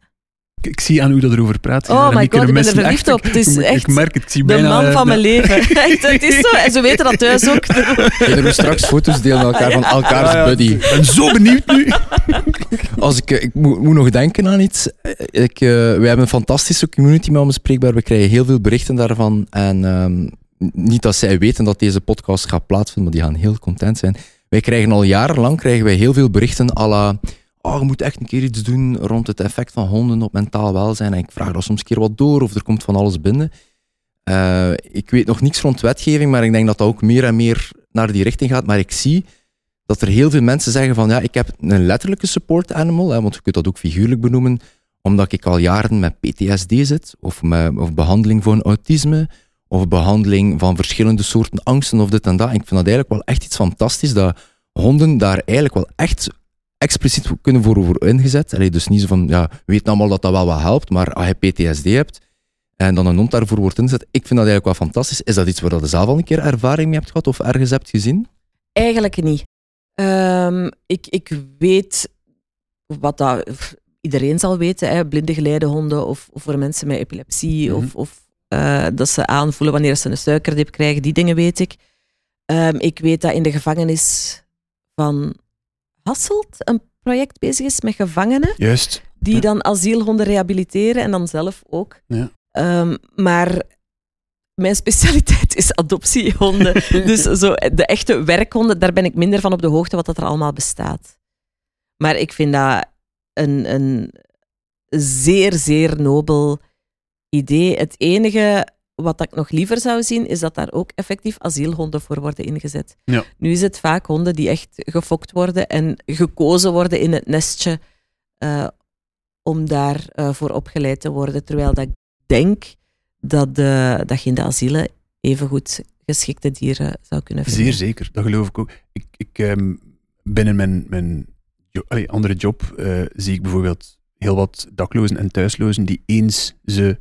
ik zie aan hoe dat erover praat. Oh my niet god, kunnen ik ben er missen. verliefd op. Het is ik, echt ik merk het, ik zie De bijna... man eh, van mijn leven. Echt, het is zo. En ze weten dat thuis ook. We straks foto's delen met elkaar van elkaars Ah, ja, buddy. Ik ben zo benieuwd nu. Als ik, eh, ik moet, moet nog denken aan iets. Eh, Ik, wij hebben een fantastische community met onbespreekbaar. We krijgen heel veel berichten daarvan. En ehm, niet dat zij weten dat deze podcast gaat plaatsvinden, maar die gaan heel content zijn. Wij krijgen al jarenlang krijgen wij heel veel berichten à la... Oh, je moet echt een keer iets doen rond het effect van honden op mentaal welzijn. En ik vraag dat soms een keer wat door of er komt van alles binnen. Eh, ik weet nog niks rond wetgeving, maar ik denk dat dat ook meer en meer naar die richting gaat. Maar ik zie dat er heel veel mensen zeggen van ja, ik heb een letterlijke support animal, hè, want je kunt dat ook figuurlijk benoemen, omdat ik al jaren met PTSD zit, of, met, of behandeling voor een autisme, of behandeling van verschillende soorten angsten of dit en dat. En ik vind dat eigenlijk wel echt iets fantastisch, dat honden daar eigenlijk wel echt expliciet kunnen voor worden ingezet. Allee, dus niet zo van, ja, we weten allemaal dat dat wel wat helpt, maar als je PTSD hebt, en dan een hond daarvoor wordt ingezet, ik vind dat eigenlijk wel fantastisch. Is dat iets waar je zelf al een keer ervaring mee hebt gehad, of ergens hebt gezien? Eigenlijk niet. Ehm, ik, ik weet wat dat iedereen zal weten, hè, blinde geleidehonden of, of voor mensen met epilepsie Mhm. of, of eh, dat ze aanvoelen wanneer ze een suikerdip krijgen, die dingen weet ik. Ehm, ik weet dat in de gevangenis van Hasselt een project bezig is met gevangenen Juist. die Ja. dan asielhonden rehabiliteren en dan zelf ook. Ja. Ehm, maar mijn specialiteit is adoptiehonden. dus zo, de echte werkhonden, daar ben ik minder van op de hoogte wat dat er allemaal bestaat. Maar ik vind dat een, een zeer, zeer nobel idee. Het enige wat ik nog liever zou zien, is dat daar ook effectief asielhonden voor worden ingezet. Ja. Nu is het vaak honden die echt gefokt worden en gekozen worden in het nestje eh, om daarvoor voor voor opgeleid te worden. Terwijl dat ik denk dat, de, dat je in de asielen evengoed geschikte dieren zou kunnen vinden. Zeer zeker, dat geloof ik ook. Ik, ik, ehm, binnen mijn, mijn jo- allee, andere job eh, zie ik bijvoorbeeld heel wat daklozen en thuislozen die eens ze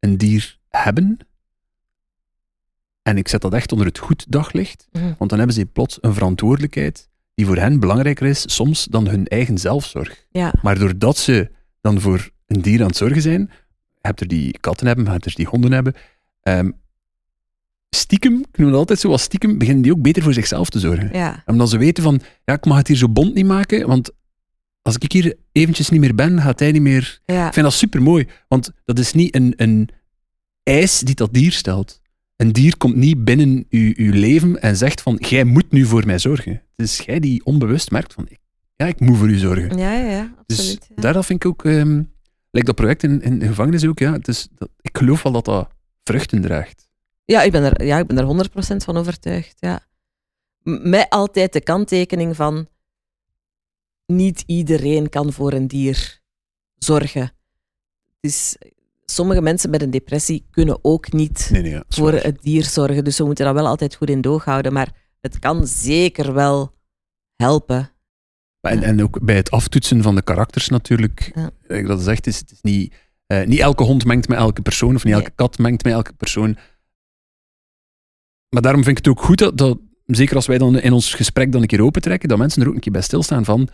een dier hebben, en ik zet dat echt onder het goed daglicht, Mhm. want dan hebben ze plots een verantwoordelijkheid die voor hen belangrijker is soms dan hun eigen zelfzorg. Ja. Maar doordat ze dan voor een dier aan het zorgen zijn, je hebt er die katten hebben, je hebt er die honden hebben, ehm, stiekem, ik noem het altijd zo als stiekem, beginnen die ook beter voor zichzelf te zorgen. Ja. Omdat ze weten van, ja, ik mag het hier zo bont niet maken, want als ik hier eventjes niet meer ben, gaat hij niet meer... Ja. Ik vind dat super mooi, want dat is niet een, een eis die dat dier stelt. Een dier komt niet binnen uw, uw leven en zegt van, jij moet nu voor mij zorgen. Het is jij die onbewust merkt van, ja, ik moet voor u zorgen. Ja, ja, ja, Dus absoluut. ja. daar vind ik ook, ehm lijkt dat project in, in de gevangenis ook, ja, het is, dat, ik geloof wel dat dat vruchten draagt. Ja, ik ben er, ja, ik ben er 100% van overtuigd. Ja. Met altijd de kanttekening van niet iedereen kan voor een dier zorgen. Dus sommige mensen met een depressie kunnen ook niet Nee, nee, voor waar. het dier zorgen. Dus we moeten dat wel altijd goed in doog houden. Maar het kan zeker wel helpen. En, en ook bij het aftoetsen van de karakters natuurlijk. Ja. Dat is echt, is, het is niet, eh, niet elke hond mengt met elke persoon, of niet Nee. elke kat mengt met elke persoon. Maar daarom vind ik het ook goed dat, dat, zeker als wij dan in ons gesprek dan een keer opentrekken, dat mensen er ook een keer bij stilstaan van,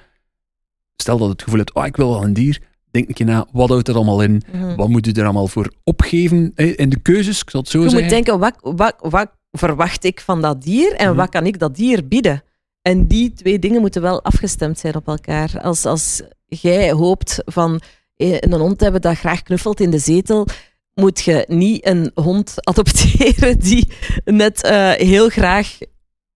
stel dat het gevoel hebt, oh, ik wil wel een dier, denk een keer na, wat houdt er allemaal in? Mhm. Wat moet je er allemaal voor opgeven in de keuzes? Ik zal het zo Je zeggen. moet denken, wat, wat, wat verwacht ik van dat dier en Mhm. wat kan ik dat dier bieden? En die twee dingen moeten wel afgestemd zijn op elkaar. Als, als jij hoopt van eh, een hond hebben dat graag knuffelt in de zetel, moet je niet een hond adopteren die net eh, heel graag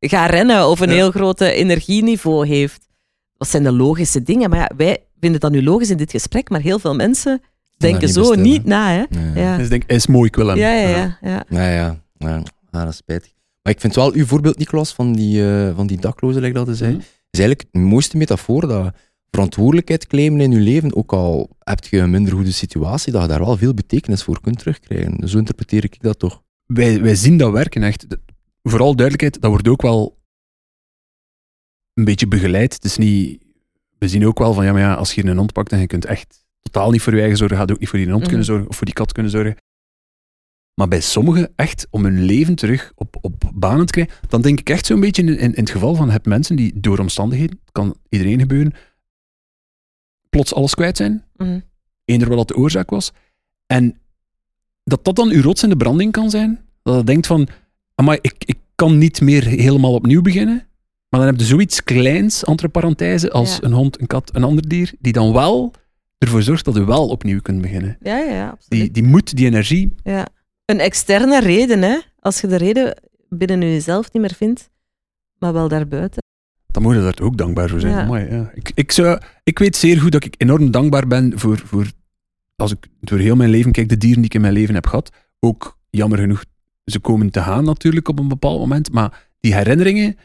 gaat rennen of een Ja. heel grote energieniveau heeft. Dat zijn de logische dingen. Maar ja, wij vinden dat nu logisch in dit gesprek, maar heel veel mensen denken niet zo bestellen. niet na. Hè? Ja. Ja. Dus ik denk, is mooi, ik wil hem. Ja, ja, ja, ja. Ja, ja, ja. Dat is spijtig. Maar ik vind wel uw voorbeeld, Nicolas, van die, eh, van die daklozen, like dat zei, Mhm. is eigenlijk de mooiste metafoor dat verantwoordelijkheid claimen in je leven, ook al heb je een minder goede situatie, dat je daar wel veel betekenis voor kunt terugkrijgen. Zo interpreteer ik dat toch. wij, wij zien dat werken echt. Vooral duidelijkheid, dat wordt ook wel een beetje begeleid. Het is niet, we zien ook wel van, ja, maar ja, als je hier een hond pakt en je kunt echt totaal niet voor je eigen zorgen, gaat ook niet voor die hond Mhm. kunnen zorgen of voor die kat kunnen zorgen. Maar bij sommigen echt om hun leven terug op, op banen te krijgen, dan denk ik echt zo'n beetje in, in, in het geval van heb mensen die door omstandigheden, kan iedereen gebeuren, plots alles kwijt zijn, Mhm. eender wat de oorzaak was. En dat dat dan uw rots in de branding kan zijn. Dat je denkt van, maar ik, ik kan niet meer helemaal opnieuw beginnen. Maar dan heb je zoiets kleins, entre parenthese, als Ja. een hond, een kat, een ander dier, die dan wel ervoor zorgt dat je wel opnieuw kunt beginnen. Ja, ja, ja, absoluut. Die, die moet, die energie, Ja. Een externe reden, hè? Als je de reden binnen jezelf niet meer vindt, maar wel daarbuiten. dan moet je daar ook dankbaar voor zijn. Ja. Amai, ja. Ik, ik, zou, ik weet zeer goed dat ik enorm dankbaar ben voor, voor, als ik door heel mijn leven kijk, de dieren die ik in mijn leven heb gehad. Ook jammer genoeg, ze komen te gaan natuurlijk op een bepaald moment, maar die herinneringen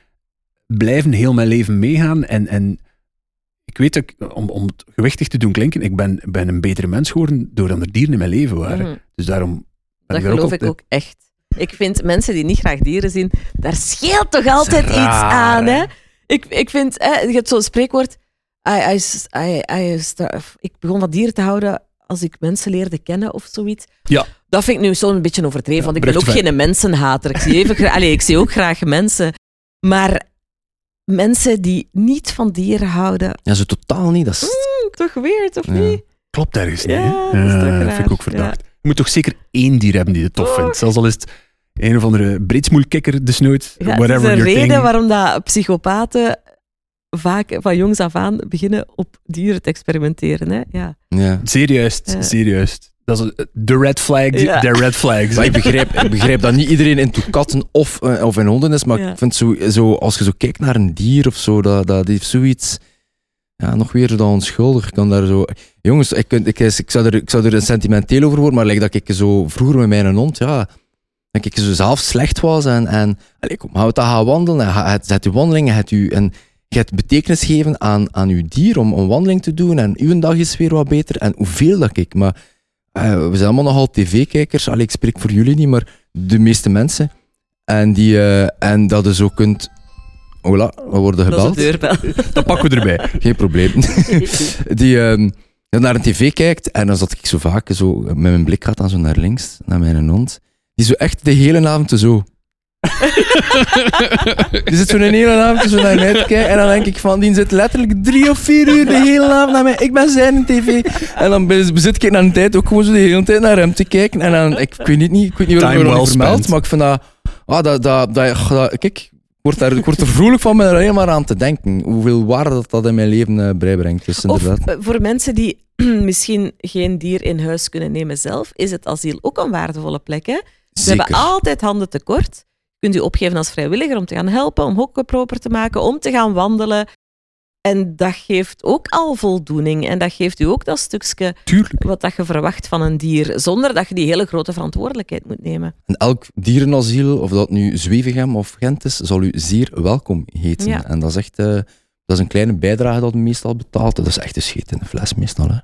blijven heel mijn leven meegaan. En, en ik weet dat ik, om, om het gewichtig te doen klinken, ik ben, ben een betere mens geworden doordat er dieren in mijn leven waren. Mhm. Dus daarom ben Dat ik ook geloof ik ook echt. Ik vind mensen die niet graag dieren zien, daar scheelt toch altijd iets aan, hè? Ik, ik vind, hè, je hebt zo'n spreekwoord, I, I, I, ik begon van dieren te houden als ik mensen leerde kennen of zoiets. Ja. Dat vind ik nu zo'n beetje overdreven, Ja, want ik ben ook geen mensenhater. Ik zie, even, Allee, ik zie ook graag mensen. Maar mensen die niet van dieren houden, Ja, zo totaal niet. Dat is, toch weird, of Ja. niet? Klopt ergens niet. Ja, hè? dat is toch Ja, raar. vind ik ook verdacht. Je moet toch zeker één dier hebben die je tof Toch? vindt. Zelfs al is het een of andere britsmoelkikker, desnoods, Ja, het whatever is een your reden thing. waarom dat psychopaten vaak van jongs af aan beginnen op dieren te experimenteren. Hè? Ja. ja. Zeer juist, Ja. zeer juist. Dat is eh, de red flag, Ja. de red flags. Maar ik begrijp, ik begrijp dat niet iedereen into katten of, eh, of in honden is, maar Ja. ik vind zo, zo, als je zo kijkt naar een dier of zo, dat, dat heeft zoiets, ja, nog weer dan onschuldig. Ik kan daar zo, jongens, ik, ik, ik, zou er, ik zou er sentimenteel over worden, maar like dat ik zo vroeger met mijn hond, ja, dat ik zo zelf slecht was en, en allee, kom, gaan we dat gaan wandelen en het zet je wandelingen, het u, en je hebt betekenis geven aan, aan uw dier om een wandeling te doen en uw dag is weer wat beter en hoeveel dat ik, maar we zijn allemaal nogal tv-kijkers. Allee, ik spreek voor jullie niet, maar de meeste mensen. En, die, eh, en dat je zo kunt Hola, we worden Dat is gebeld. deurbel. Dat pakken we erbij. Geen probleem. die ehm, naar een tv kijkt en dan zat ik zo vaak zo met mijn blik gaat dan zo naar links, naar mijn hond. Die zo echt de hele avond zo. die zit zo een hele avond zo naar mij te kijken en dan denk ik van, die zit letterlijk drie of vier uur de hele avond naar mij. Ik ben zijn tv. En dan bezit ik naar een tijd ook gewoon zo de hele tijd naar hem te kijken. En dan, ik, ik weet niet, ik weet niet waarom ik well vermeld, maar ik vind dat, ah, dat, dat, dat, dat- kijk, ik word, daar, ik word er vrolijk van me er alleen maar aan te denken. Hoeveel waarde dat, dat in mijn leven eh, bijbrengt. Dus Of inderdaad. eh, voor mensen die misschien geen dier in huis kunnen nemen zelf, is het asiel ook een waardevolle plek. Hè? Ze Zeker. hebben altijd handen tekort. Je kunt u opgeven als vrijwilliger om te gaan helpen, om hokken proper te maken, om te gaan wandelen. En dat geeft ook al voldoening. En dat geeft u ook dat stukje Tuurlijk. wat dat je verwacht van een dier, zonder dat je die hele grote verantwoordelijkheid moet nemen. En elk dierenasiel, of dat nu Zwevegem of Gent is, zal u zeer welkom heten. Ja. En dat is echt eh, dat is een kleine bijdrage dat u meestal betaalt. Dat is echt een scheet in de fles meestal. Hè.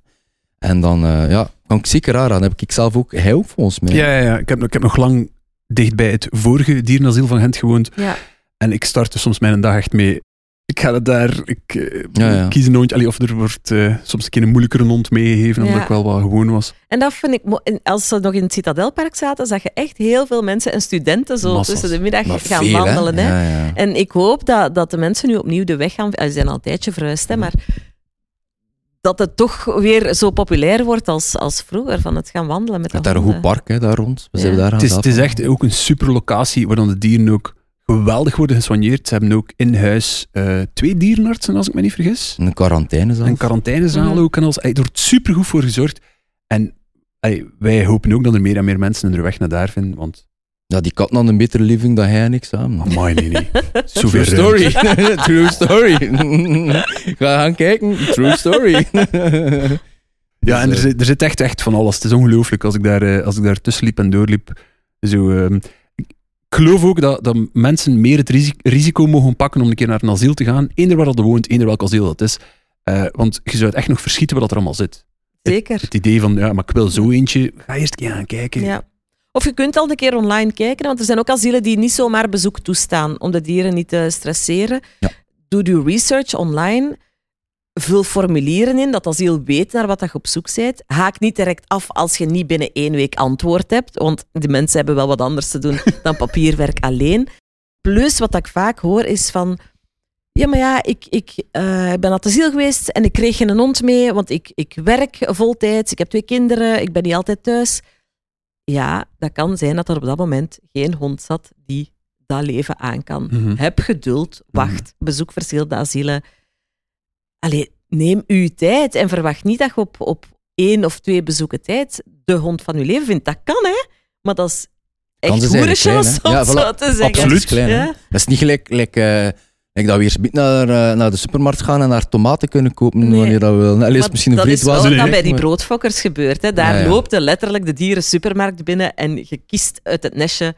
En dan eh, ja, kan ik zeker aan. heb ik zelf ook, hij ook volgens mij. Ja, ja, ja. Ik, heb, ik heb nog lang dicht bij het vorige dierenasiel van Gent gewoond. Ja. En ik startte soms mijn dag echt mee. Ik ga het daar, ik eh, Ja, ja. kies een. Allee, of er wordt eh, soms een keer een moeilijkere hond meegegeven, omdat Ja. ik wel wat gewoon was. En dat vind ik Als ze nog in het Citadelpark zaten, zag je echt heel veel mensen en studenten zo Massas. tussen de middag Maar gaan veel, wandelen. Hè? Ja, ja. En ik hoop dat, dat de mensen nu opnieuw de weg gaan. eh, Ze zijn al een tijdje verhuisd, hè, maar dat het toch weer zo populair wordt als, als vroeger, van het gaan wandelen met Het de daar een goed park hè, daar rond. We Ja. zijn daar aan Het is, het is echt ook een super locatie waar dan de dieren ook geweldig worden gesoigneerd. Ze hebben ook in huis eh, twee dierenartsen, als ik me niet vergis. Een quarantaine zelf. Een quarantainezaal Mhm. ook. En als, er wordt super goed voor gezorgd. En allee, wij hopen ook dat er meer en meer mensen hun weg naar daar vinden. Want, Ja, die kat had een betere living dan hij en ik samen. amai, nee, nee. True story. True story. Ga gaan kijken. True story. Ja, en er Dus, eh, zit, er zit echt, echt van alles. Het is ongelooflijk als ik daar, eh, als ik daar tussen liep en doorliep. Zo, ehm, ik geloof ook dat, dat mensen meer het risi- risico mogen pakken om een keer naar een asiel te gaan. Eender waar dat woont, eender welk asiel dat is. Eh, want je zou het echt nog verschieten wat er allemaal zit. Zeker. Het idee van, ja, maar ik wil zo eentje. Ga eerst een keer gaan kijken. Ja. Of je kunt al een keer online kijken, want er zijn ook asielen die niet zomaar bezoek toestaan om de dieren niet te stresseren. Ja. Doe je research online. Vul formulieren in, dat asiel weet naar wat je op zoek bent. Haak niet direct af als je niet binnen één week antwoord hebt, want die mensen hebben wel wat anders te doen dan papierwerk alleen. Plus, wat ik vaak hoor, is van... Ja, maar ja, ik, ik eh, ben naar asiel geweest en ik kreeg geen hond mee, want ik, ik werk voltijds, ik heb twee kinderen, ik ben niet altijd thuis. Ja, dat kan zijn dat er op dat moment geen hond zat die dat leven aan kan. Mhm. Heb geduld, wacht, bezoek verschillende asielen. Allee, neem uw tijd en verwacht niet dat je op, op één of twee bezoeken tijd de hond van je leven vindt. Dat kan, hè? Maar dat is echt goede chance, om? Ja, zo te zeggen. Absoluut. Dat is klein. Ja. Dat is niet gelijk, gelijk, eh, gelijk dat we eerst naar, eh, naar de supermarkt gaan en daar tomaten kunnen kopen Nee. wanneer dat we willen. Allee, is misschien een dat is wel. Nee, bij die broodfokkers gebeurt. Hè. Daar Ja, ja. loopt je letterlijk de dieren supermarkt binnen en je kiest uit het nestje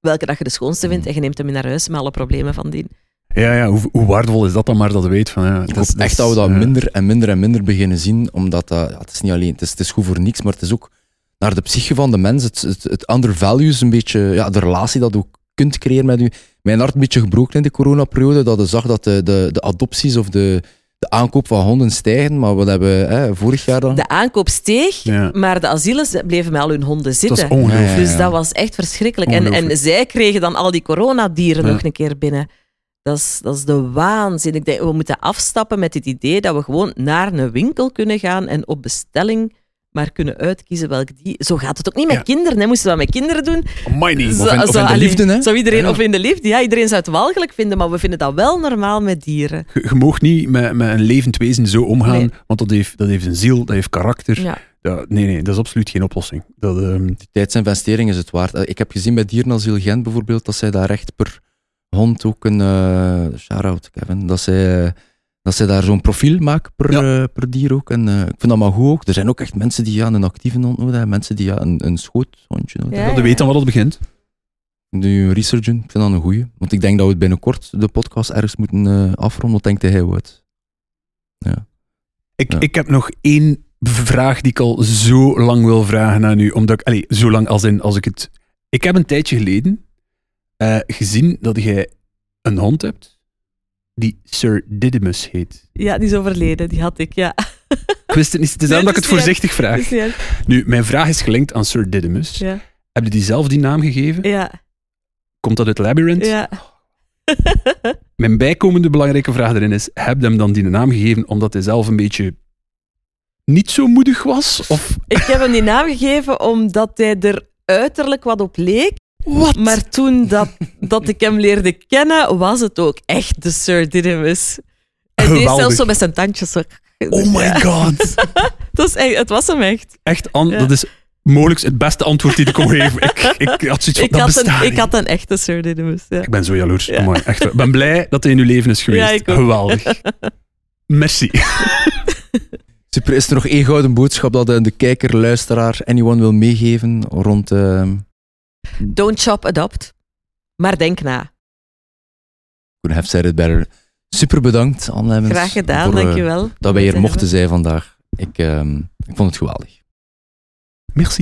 welke dat je de schoonste vindt en je neemt hem mee naar huis met alle problemen van die. Ja, ja hoe, hoe waardevol is dat dan maar dat weet van... Ja, Ik hoop echt dat we dat minder en minder en minder beginnen zien, omdat dat, ja, het is niet alleen, het is, het is goed voor niks, maar het is ook naar de psyche van de mens, het, het, het undervalues, een beetje, ja, de relatie dat ook kunt creëren met u. Mijn hart een beetje gebroken in de coronaperiode, dat je zag dat de, de, de adopties of de, de aankoop van honden stijgen, maar wat hebben we hè, vorig jaar dan? De aankoop steeg, Ja. maar de asielen bleven met al hun honden Dat zitten. is ongelooflijk. Ja, ja, Dus dat was echt verschrikkelijk. En, en zij kregen dan al die coronadieren Ja. nog een keer binnen. Dat is, dat is de waanzin. Ik denk, we moeten afstappen met het idee dat we gewoon naar een winkel kunnen gaan en op bestelling maar kunnen uitkiezen welk die... Zo gaat het ook niet met Ja. kinderen. Hè. Moesten we dat met kinderen doen? Amai, niet. Zo- Of in, of zo- in de liefde, hè? Zou iedereen, Ja. Of in de liefde, ja. Iedereen zou het walgelijk vinden, maar we vinden dat wel normaal met dieren. Je, je mag niet met, met een levend wezen zo omgaan, Nee. want dat heeft, dat heeft een ziel, dat heeft karakter. Ja. Ja, nee, nee, dat is absoluut geen oplossing. Dat, ehm, Die tijdsinvestering is het waard. Eh, Ik heb gezien bij Dierenasiel Gent bijvoorbeeld, dat zij daar echt per hond ook een eh shout-out, Kevin, dat zij, eh, dat zij daar zo'n profiel maken per, Ja. eh, per dier ook. En eh, ik vind dat maar goed ook. Er zijn ook echt mensen die ja, een actieve hond nodig hebben, mensen die ja, een, een schoothondje nodig Ja. hebben. dat weet dan wat het begint. Je een ik vind dat een goeie. Want ik denk dat we het binnenkort de podcast ergens moeten eh, afronden. Wat denkt hij wat? Ja. Ik, Ja. ik heb nog één vraag die ik al zo lang wil vragen aan u. Omdat ik, allee, zo lang als in, als ik het... Ik heb een tijdje geleden eh, gezien dat jij een hond hebt die Sir Didymus heet. Ja, die is overleden. Die had ik, ja. Ik wist het niet. Het is Nee, dat ik het voorzichtig vraag. Nu, mijn vraag is gelinkt aan Sir Didymus. Ja. Heb je die zelf die naam gegeven? Ja. Komt dat uit Labyrinth? ja. Mijn bijkomende belangrijke vraag erin is: heb je hem dan die naam gegeven omdat hij zelf een beetje niet zo moedig was? Of Ik heb hem die naam gegeven omdat hij er uiterlijk wat op leek. Maar toen dat, dat ik hem leerde kennen, was het ook echt de Sir Didymus. Hij deed Geweldig. zelfs zo met zijn tandjes. Oh my god. Het was, echt, het was hem echt. Echt, An, Ja. dat is mogelijk het beste antwoord die ik kon geven. Ik, ik had zoiets van, Ik dat had, een, ik had een echte Sir Didymus. Ja. Ik ben zo jaloers. Ja. Amai, echt. Ik ben blij dat hij in uw leven is geweest. Ja, ik ook. Geweldig. Merci. Super, is er nog één gouden boodschap dat eh, de kijker, luisteraar, anyone wil meegeven rond... eh Don't shop, adopt. Maar denk na. Couldn't have said it better. Super bedankt, Anne Lemmens, Graag gedaan, voor, eh, dankjewel. dat wij hier Te mochten hebben. zijn vandaag. Ik, ehm, ik vond het geweldig. Merci.